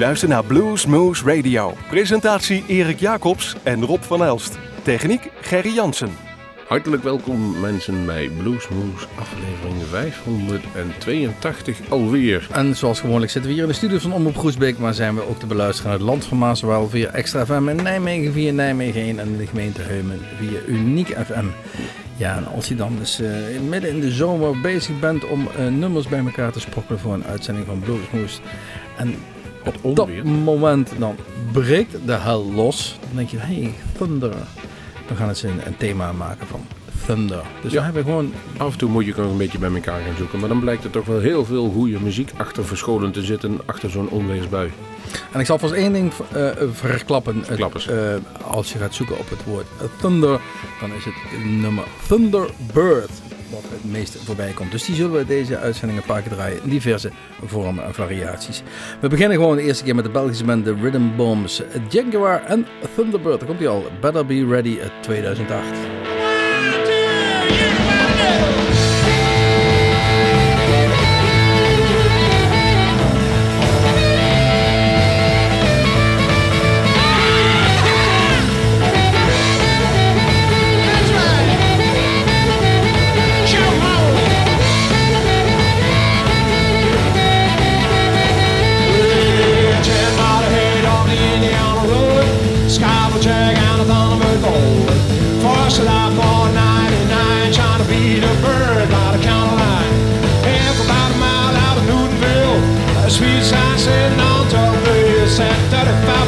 luistert naar Blues Moose Radio. Presentatie Erik Jacobs en Rob van Elst. Techniek Gerry Jansen. Hartelijk welkom mensen bij Bluesmoose aflevering 582 alweer. En zoals gewoonlijk zitten we hier in de studio van Omroep Groesbeek, maar zijn we ook te beluisteren uit het land van via Extra FM in Nijmegen, via Nijmegen 1 en de gemeente Heumen via Uniek FM. Ja, en als je dan dus uh, midden in de zomer bezig bent om uh, nummers bij elkaar te sprokkelen voor een uitzending van Bluesmoose en op dat moment dan breekt de hel los, dan denk je, hey, thunder. Dan gaan ze een, een thema maken van Thunder. Dus Ja. hebben gewoon Af en toe moet je nog een beetje bij elkaar gaan zoeken, maar dan blijkt er toch wel heel veel goede muziek achter verscholen te zitten, achter zo'n onweersbui. En ik zal vast één ding eh, verklappen. Eh, als je gaat zoeken op het woord thunder, dan is het nummer Thunderbird wat het meest voorbij komt. Dus die zullen we deze uitzending een paar keer draaien in diverse vormen en variaties. We beginnen gewoon de eerste keer met de Belgische band The Rhythm Bombs, Jaguar en Thunderbird. Daar komt hij al. Better Be Ready uit 2008. The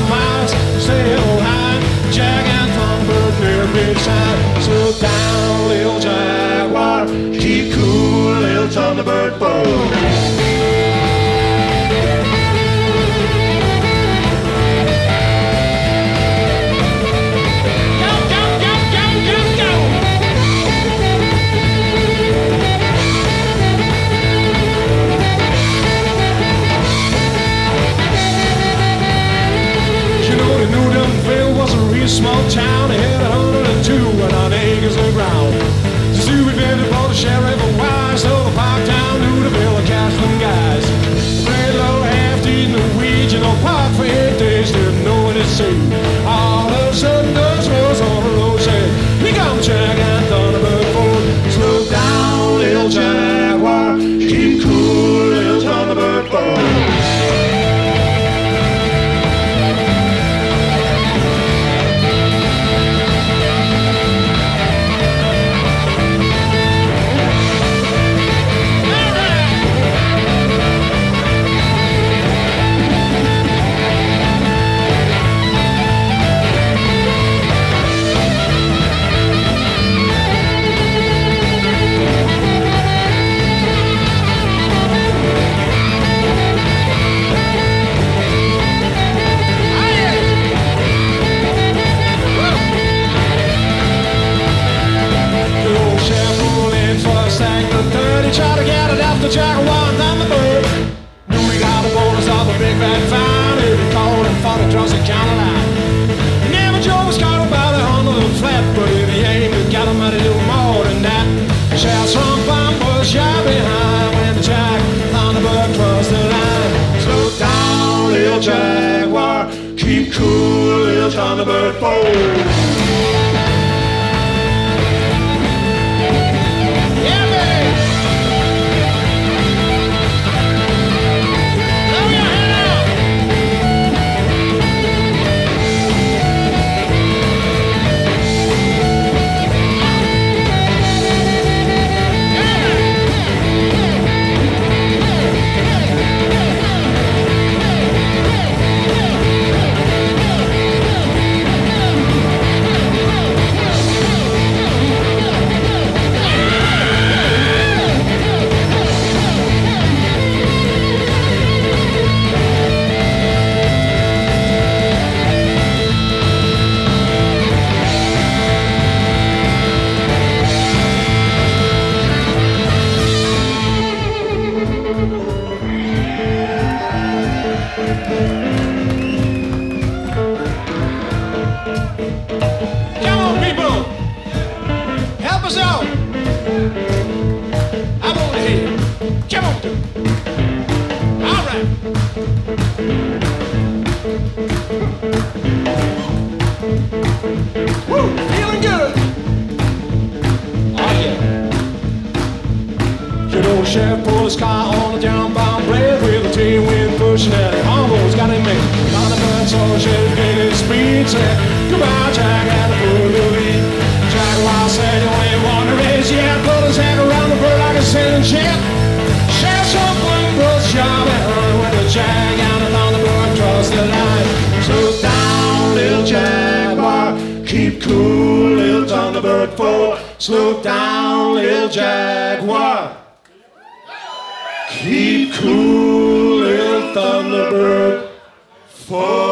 town. After Jaguar and Thunderbird. Knew we got a bonus of a big fat fine, if he called and fought across the county line. Never Joe was caught by the hundred and flat, but if he aimed, he got him at a little more than that. Shouts from bomb was shy behind when the Jack Thunderbird crossed the line. Slow down, little Jaguar, keep cool, little Thunderbird, boy. The bird like a sailing ship. Chef so bling was job and run with the jag and the Thunderbird crossed the line. Slow down, little Jaguar. Keep cool, little Thunderbird four. Slow down, little Jaguar. Keep cool, little Thunderbird four.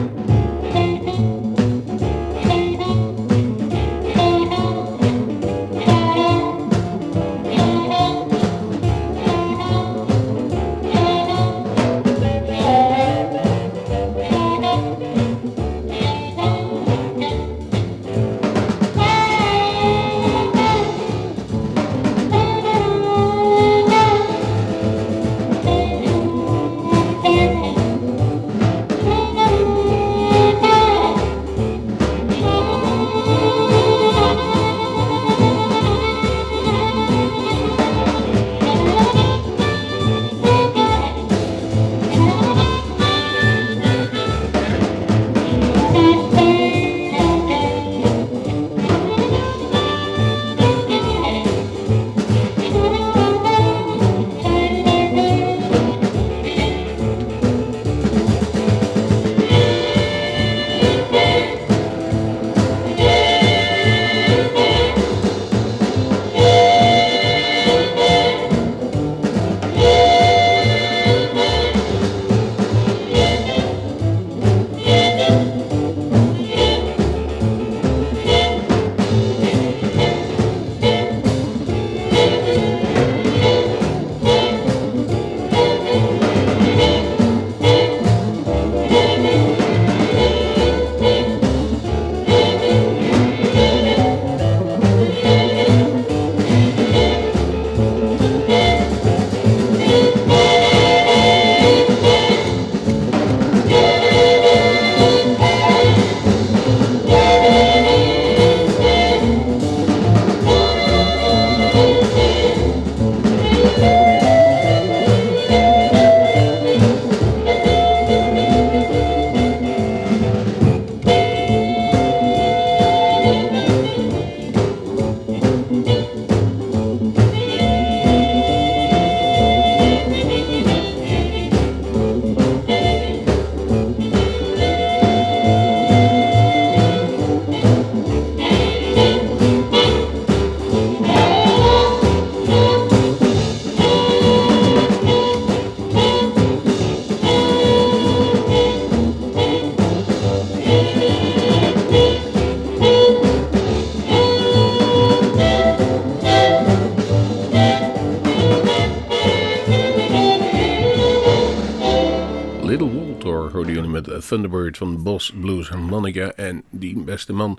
Thunderbird van Bos Blues Harmonica. En die beste man,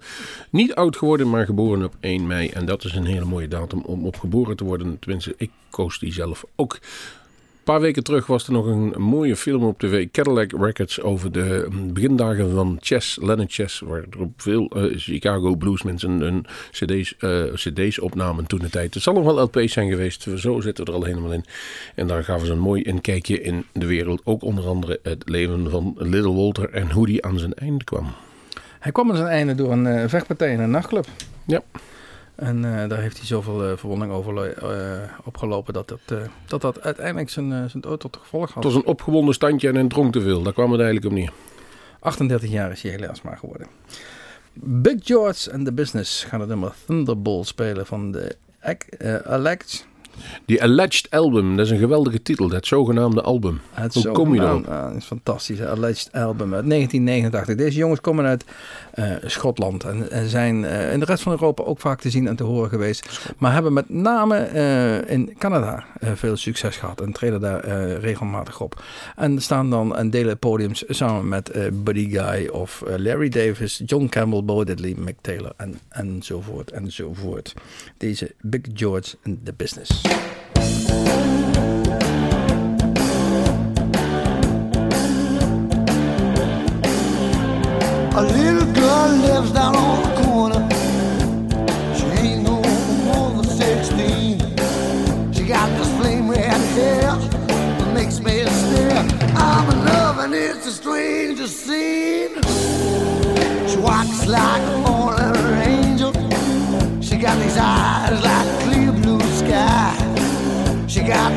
niet oud geworden, maar geboren op 1 mei. En dat is een hele mooie datum om op geboren te worden. Tenminste, ik koos die zelf ook. Een paar weken terug was er nog een mooie film op tv, Cadillac Records, over de begindagen van Chess, Leonard Chess, waar er op veel eh, Chicago bluesmensen hun cd's, eh, cd's opnamen toen de tijd. Het zal nog wel LP's zijn geweest, zo zitten we er al helemaal in. En daar gaven ze een mooi inkijkje in de wereld, ook onder andere het leven van Little Walter en hoe die aan zijn einde kwam. Hij kwam aan zijn einde door een eh, vechtpartij in een nachtclub. Ja. En eh, daar heeft hij zoveel eh, verwonding over eh, opgelopen dat dat, dat dat uiteindelijk zijn, zijn dood tot gevolg had. Het was een opgewonden standje en een dronk te veel, daar kwam het eigenlijk op neer. 38 jaar is hij helaas maar geworden. Big George and the Business gaan het nummer Thunderbolt spelen van de Alex Die Alleged Album, dat is een geweldige titel, dat zogenaamde album. Het Hoe kom je ah, het is fantastisch. Alleged Album uit 1989. Deze jongens komen uit Schotland en, en zijn eh, in de rest van Europa ook vaak te zien en te horen geweest. Maar hebben met name eh, in Canada eh, veel succes gehad en treden daar eh, regelmatig op. En staan dan en delen podiums samen met eh, Buddy Guy of eh, Larry Davis, John Campbell, Bo Diddley, Mick Taylor en, enzovoort enzovoort. Deze Big George in the Business. A little girl lives down on the corner. She ain't no more than 16. She got this flame red hair that makes me stare. I'm in love and it's the strangest scene. She walks like a fallen angel. She got these eyes like clear blue sky. She got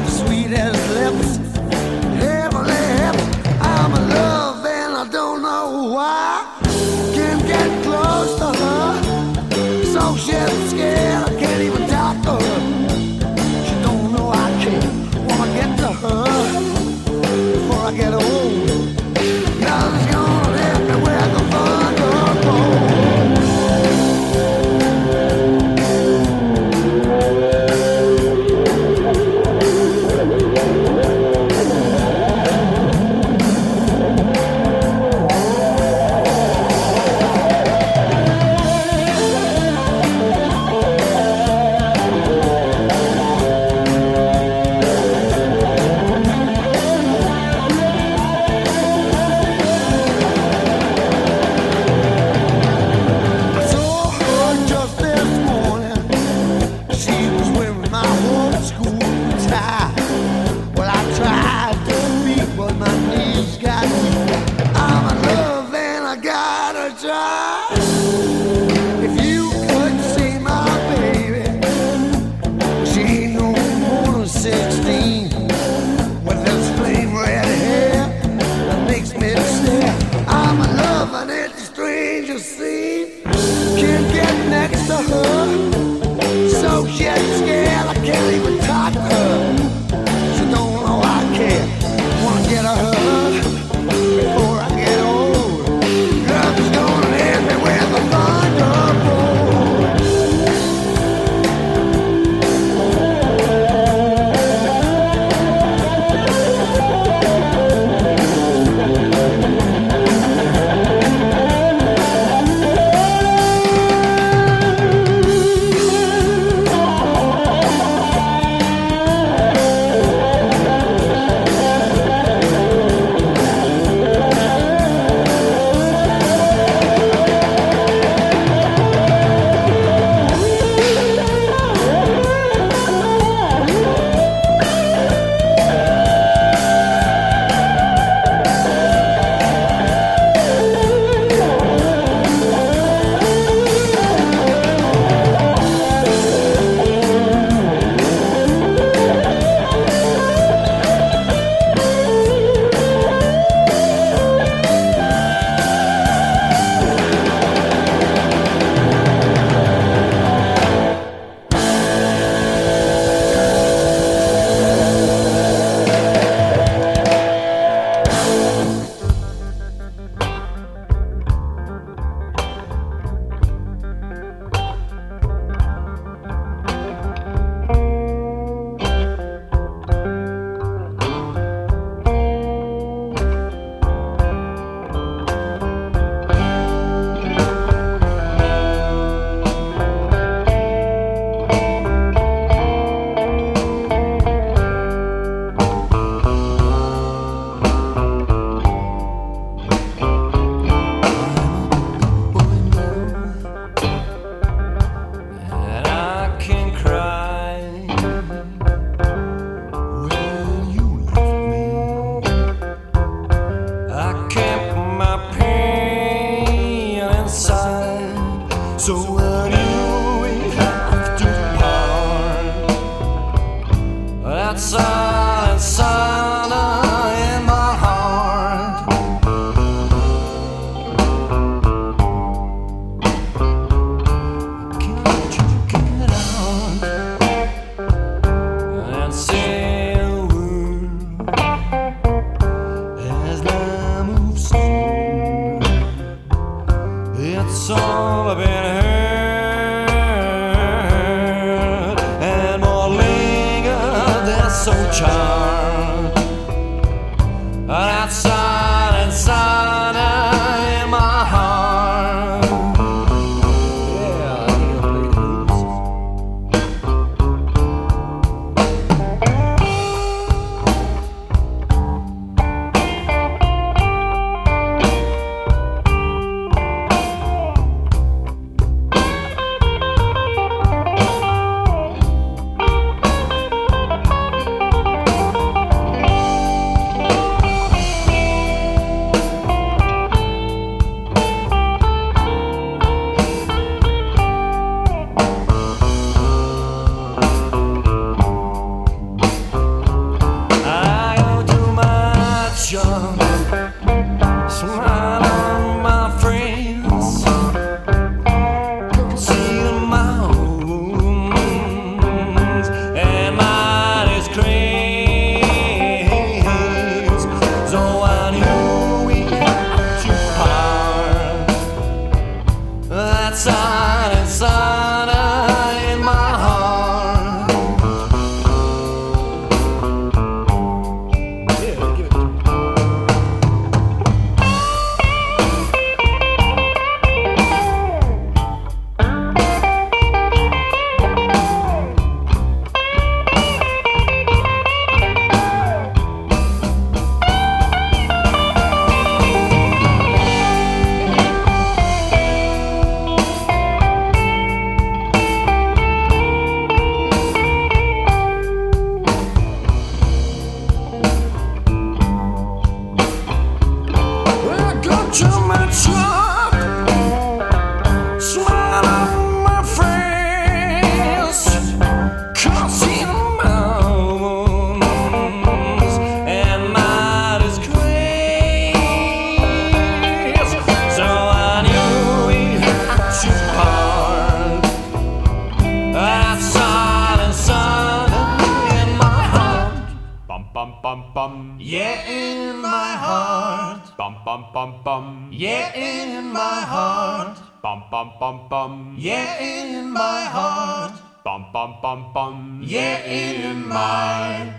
Bum bum bum bum. Yeah, in my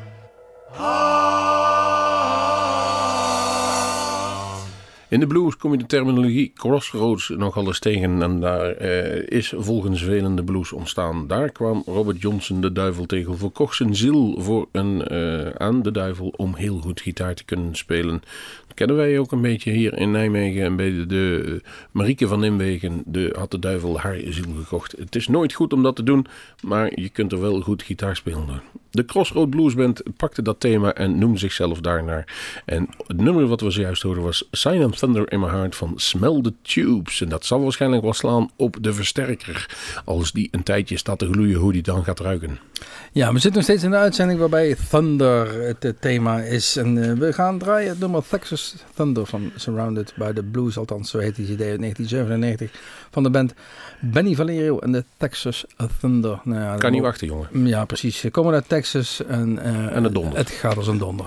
In de blues kom je de terminologie crossroads nogal eens tegen en daar eh, is volgens velen de blues ontstaan. Daar kwam Robert Johnson de duivel tegen, verkocht zijn ziel voor een, eh, aan de duivel om heel goed gitaar te kunnen spelen. Kennen wij ook een beetje hier in Nijmegen en bij de, Marieke van Nimwegen de, had de duivel haar ziel gekocht. Het is nooit goed om dat te doen, maar je kunt er wel goed gitaar spelen. De Crossroad Blues Band pakte dat thema en noemde zichzelf daarnaar. En het nummer wat we zojuist hoorden was Sign Thunder in My Heart van Smell the Tubes. En dat zal waarschijnlijk wel slaan op de versterker. Als die een tijdje staat te gloeien, hoe die dan gaat ruiken. Ja, we zitten nog steeds in de uitzending waarbij Thunder het, eh, thema is. En eh, we gaan draaien nummer Texas Thunder van Surrounded by the Blues. Althans, zo heet die CD uit 1997 van de band Benny Valerio en de Texas Thunder. Nou ja, Kan niet wachten, jongen. Ja, precies. Ze komen uit Texas en, eh, En het. Het gaat als een donder.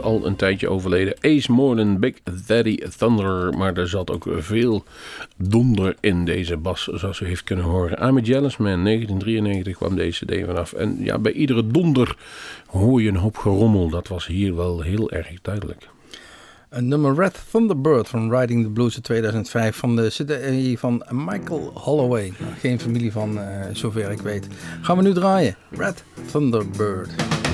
al een tijdje overleden. Ace Morning, Big Daddy Thunder. Maar er zat ook veel donder in deze bas, zoals u heeft kunnen horen. I'm a Jealous Man, 1993 kwam deze cd vanaf. En ja, bij iedere donder hoor je een hoop gerommel. Dat was hier wel heel erg duidelijk. Een nummer Red Thunderbird van Riding the Blues in 2005 van de CD van Michael Holloway. Geen familie van, eh, zover ik weet. Gaan we nu draaien. Red Thunderbird.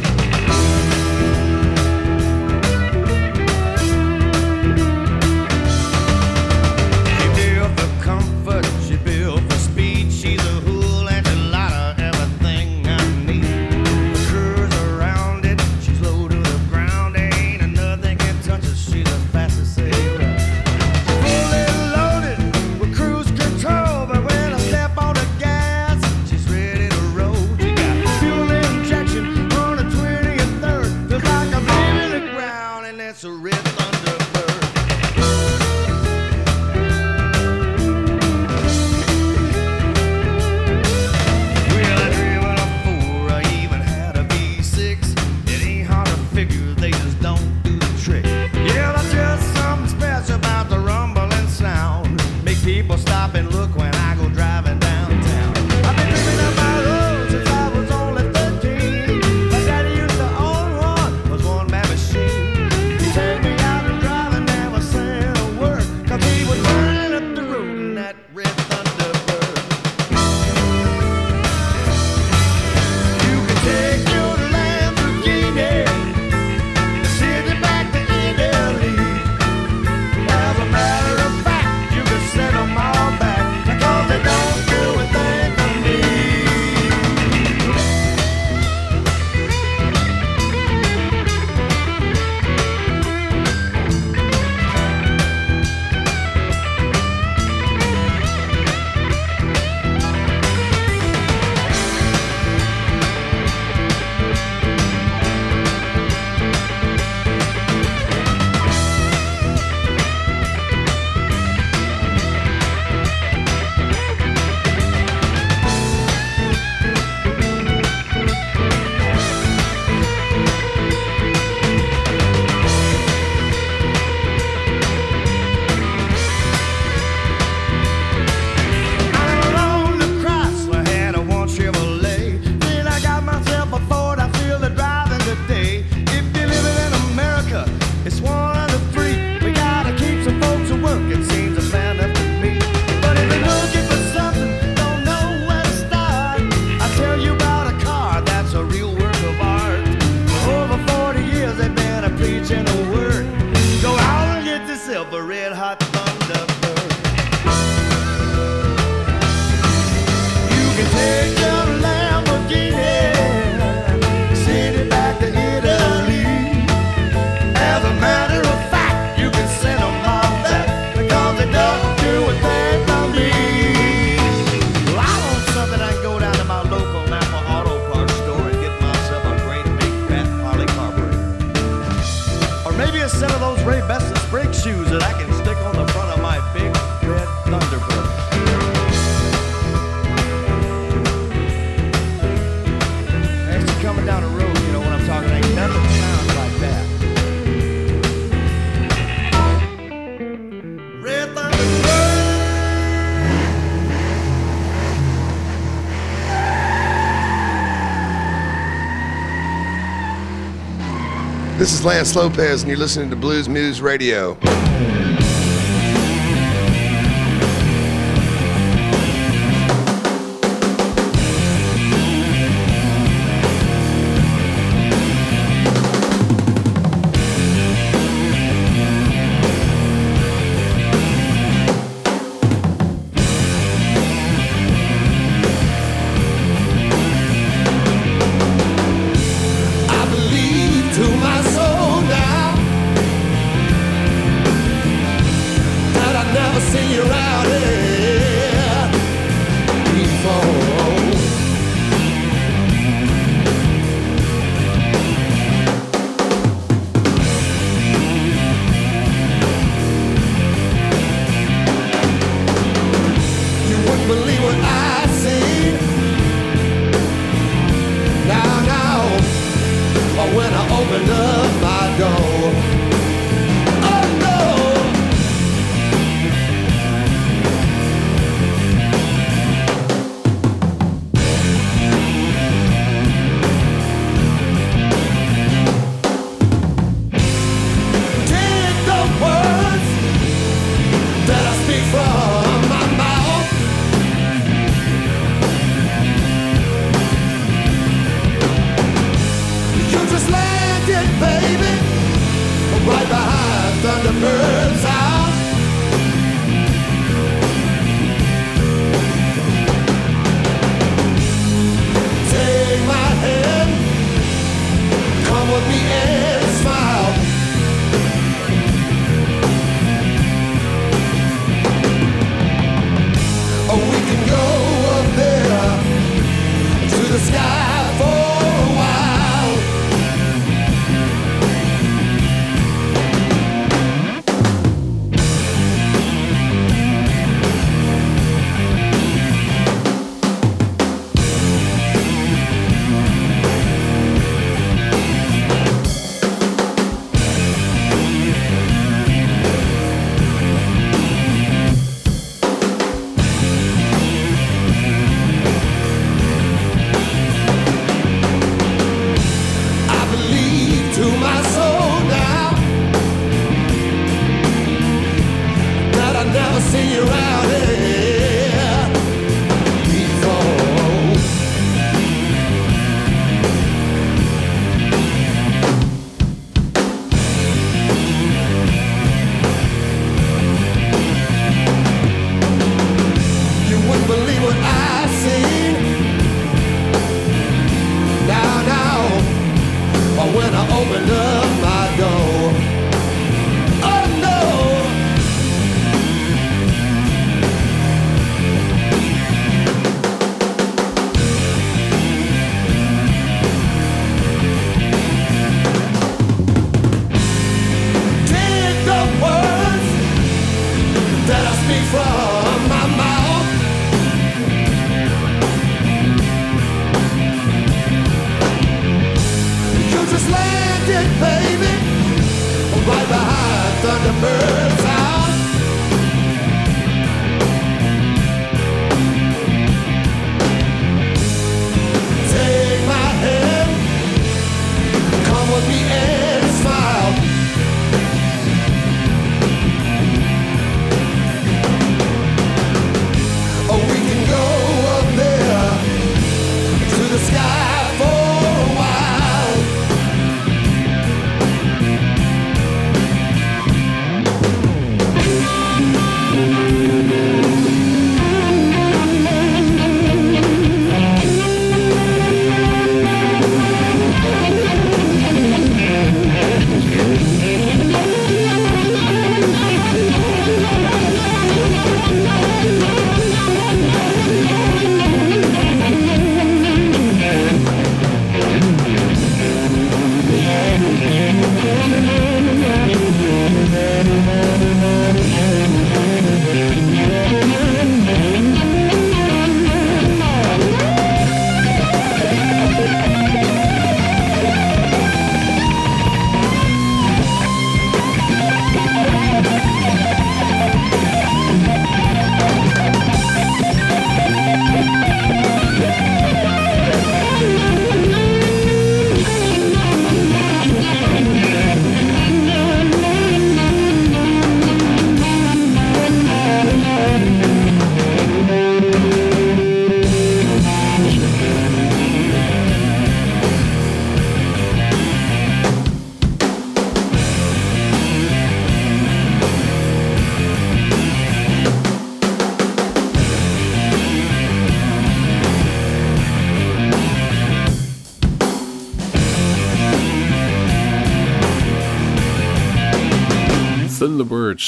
Lance Lopez, and you're listening to Blues News Radio.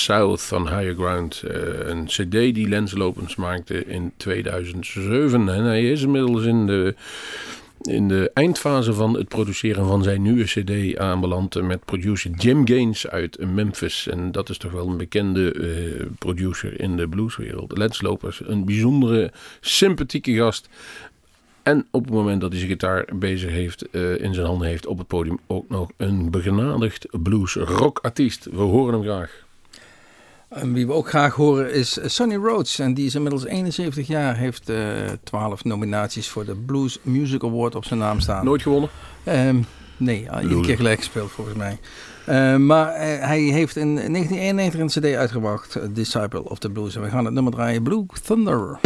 South van Higher Ground. eh, een cd die Lens Lopens maakte in 2007. En hij is inmiddels in de, in de eindfase van het produceren van zijn nieuwe cd aanbeland. Met producer Jim Gaines uit Memphis. En dat is toch wel een bekende eh, producer in de blueswereld. Lens Lopers, een bijzondere, sympathieke gast. En op het moment dat hij zijn gitaar bezig heeft, eh, in zijn handen heeft op het podium, ook nog een begenadigd blues rock artiest. We horen hem graag. En wie we ook graag horen is Sonny Rhodes. En die is inmiddels 71 jaar. Heeft eh 12 nominaties voor de Blues Music Award op zijn naam staan. Nooit gewonnen? Ehm, nee, al iedere keer gelijk gespeeld volgens mij. Eh, maar eh, hij heeft in 1991 een cd uitgebracht, eh, Disciple of the Blues. En we gaan het nummer draaien, Blue Thunder.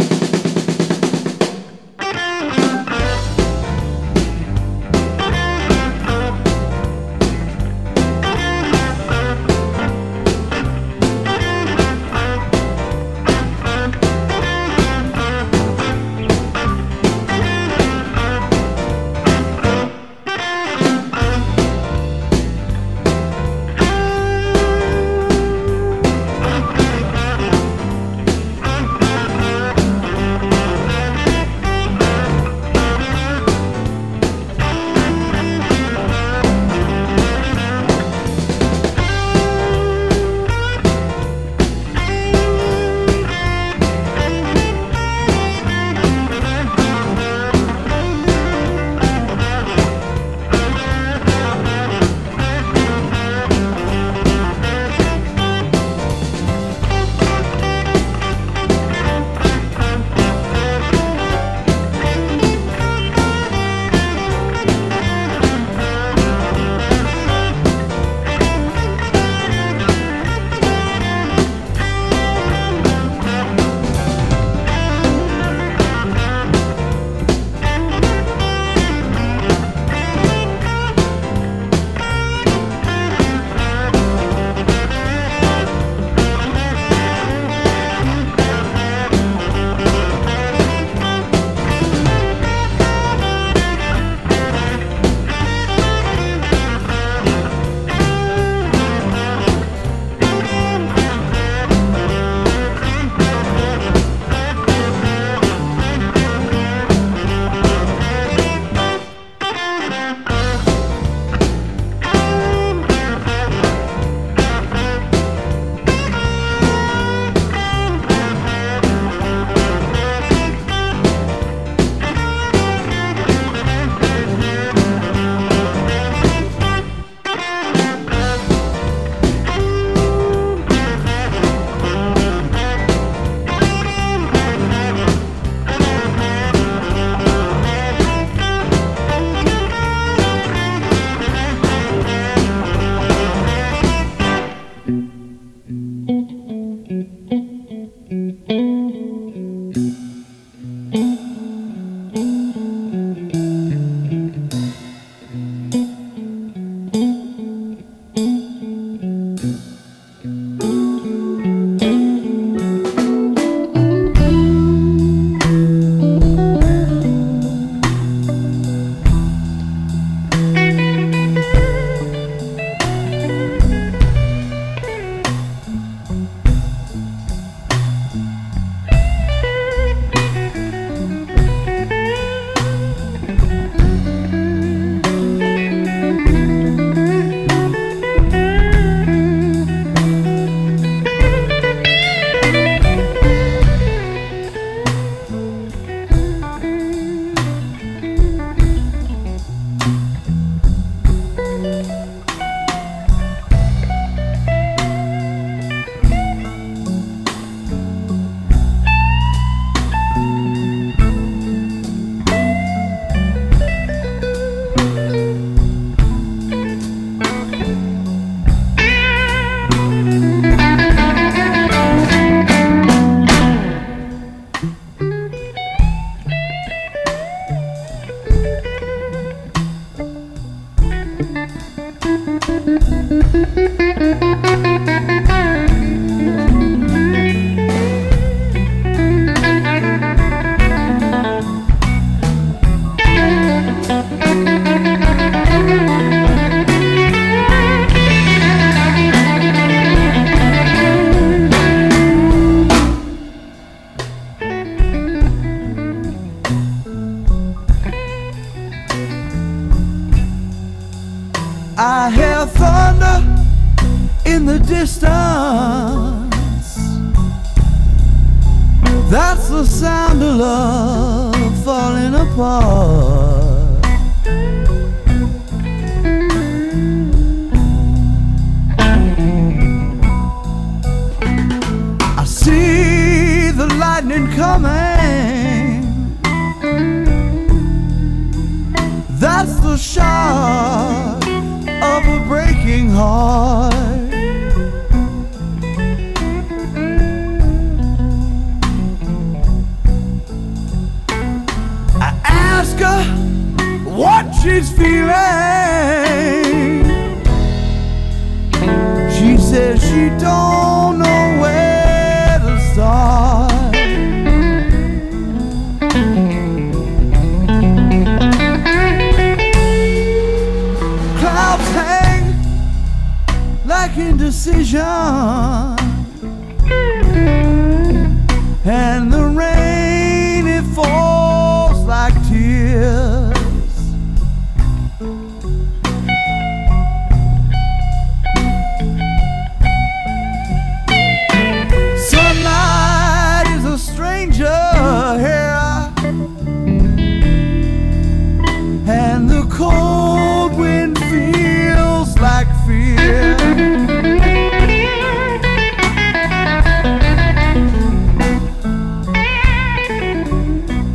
cold wind feels like fear.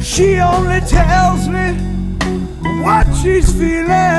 She only tells me what she's feeling.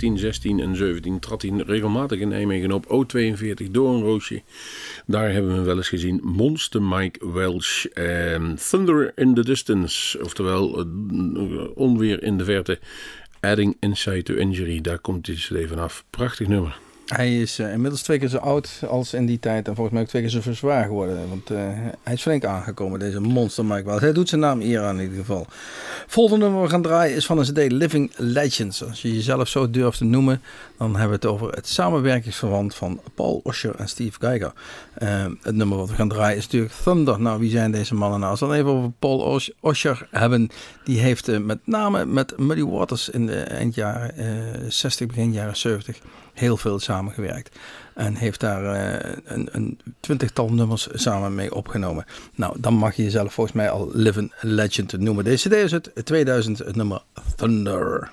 15, 16 en 17 trad hij regelmatig in Nijmegen op. O42 Doornroosje. Daar hebben we wel eens gezien. Monster Mike Welsh. en Thunder in the Distance. Oftewel eh, onweer in de verte. Adding Insight to Injury. Daar komt hij dus even af. Prachtig nummer. Hij is eh, inmiddels twee keer zo oud als in die tijd. En volgens mij ook twee keer zo zwaar geworden. Want eh, hij is flink aangekomen, deze monster Mike. Hij doet zijn naam eer aan in ieder geval. Volgende nummer we gaan draaien is van een cd Living Legends. Als je jezelf zo durft te noemen, dan hebben we het over het samenwerkingsverband van Paul Osher en Steve Geiger. Eh, het nummer wat we gaan draaien is natuurlijk Thunder. Nou, wie zijn deze mannen nou? Als we dan even over Paul Os- Osher hebben. Die heeft met name met Muddy Waters in de eind jaren eh, 60, begin jaren 70 heel veel samengewerkt. En heeft daar eh, een, een twintigtal nummers samen mee opgenomen. Nou, dan mag je jezelf volgens mij al Living Legend noemen. Deze CD is het 2000, het nummer Thunder.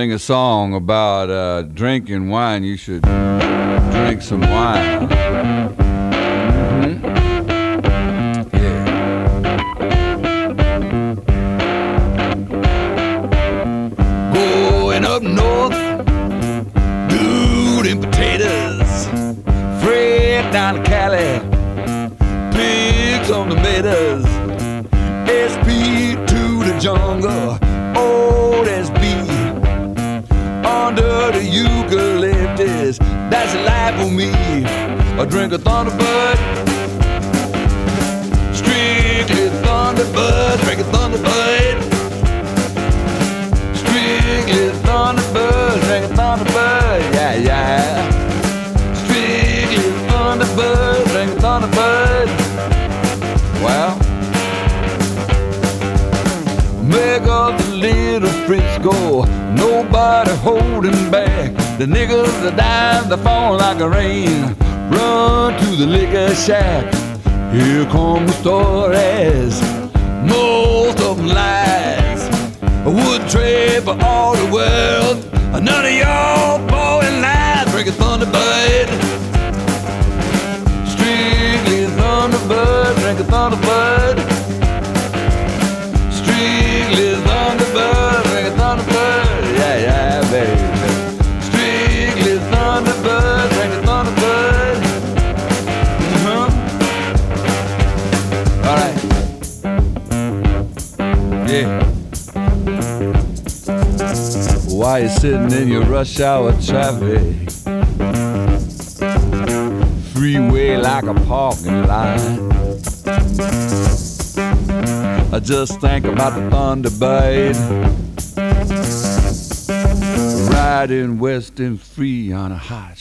Sing a song about uh, drinking wine, you should drink some wine. Drink a Thunderbird, strictly Thunderbird, drink a Thunderbird. Strictly Thunderbird, drink a Thunderbird, yeah, yeah. Strictly Thunderbird, drink a Thunderbird. Well, make up the little Frisco, nobody holding back. The niggas are dying, they fall like a rain. Run to the liquor shack. Here come the stories, most of them lies. I would trade for all the world. None of y'all sitting in your rush hour traffic, freeway like a parking lot. I just think about the Thunderbird riding west and free on a hot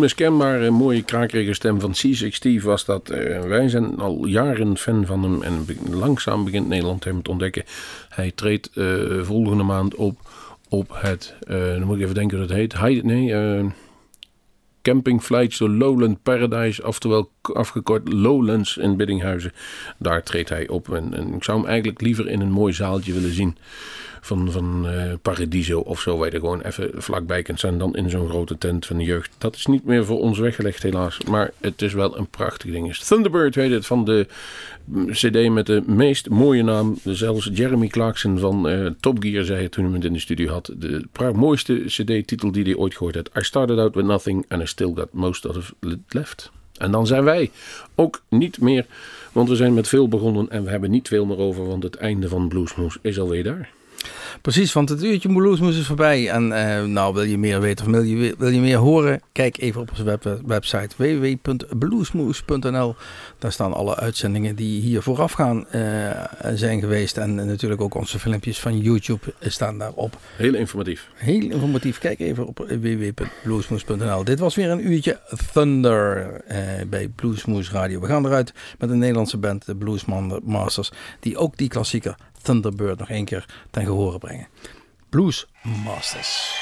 onmiskenbare mooie krakerige stem van C6 Steve was dat. Eh, wij zijn al jaren fan van hem en langzaam begint Nederland hem te ontdekken. Hij treedt eh, volgende maand op op het, eh, dan moet ik even denken hoe dat heet. Nee, eh, Camping Flights to Lowland Paradise, oftewel afgekort Lowlands in Biddinghuizen. Daar treedt hij op en ik zou hem eigenlijk liever in een mooi zaaltje willen zien. Van, van eh, Paradiso of zo, waar je er gewoon even vlakbij kunt zijn dan in zo'n grote tent van de jeugd. Dat is niet meer voor ons weggelegd helaas, maar het is wel een prachtig ding. Thunderbird heet het van de mm, cd met de meest mooie naam. Zelfs Jeremy Clarkson van eh, Top Gear zei het toen hij het in de studio had. De mooiste cd-titel die hij ooit gehoord had. I started out with nothing and I still got most of it left. En dan zijn wij ook niet meer, want we zijn met veel begonnen en we hebben niet veel meer over, want het einde van Bluesmoes is alweer daar. Precies, want het uurtje Bluesmoes is voorbij. En eh, nou, wil je meer weten of wil je, wil je meer horen? Kijk even op onze web, website www.bluesmoes.nl. Daar staan alle uitzendingen die hier voorafgaan eh zijn geweest. En natuurlijk ook onze filmpjes van YouTube staan daarop. Heel informatief. Heel informatief. Kijk even op www.bluesmoes.nl. Dit was weer een uurtje Thunder eh, bij Bluesmoes Radio. We gaan eruit met een Nederlandse band, de Blues Masters, die ook die klassieker Thunderbird nog één keer ten gehore brengen. Blues Masters.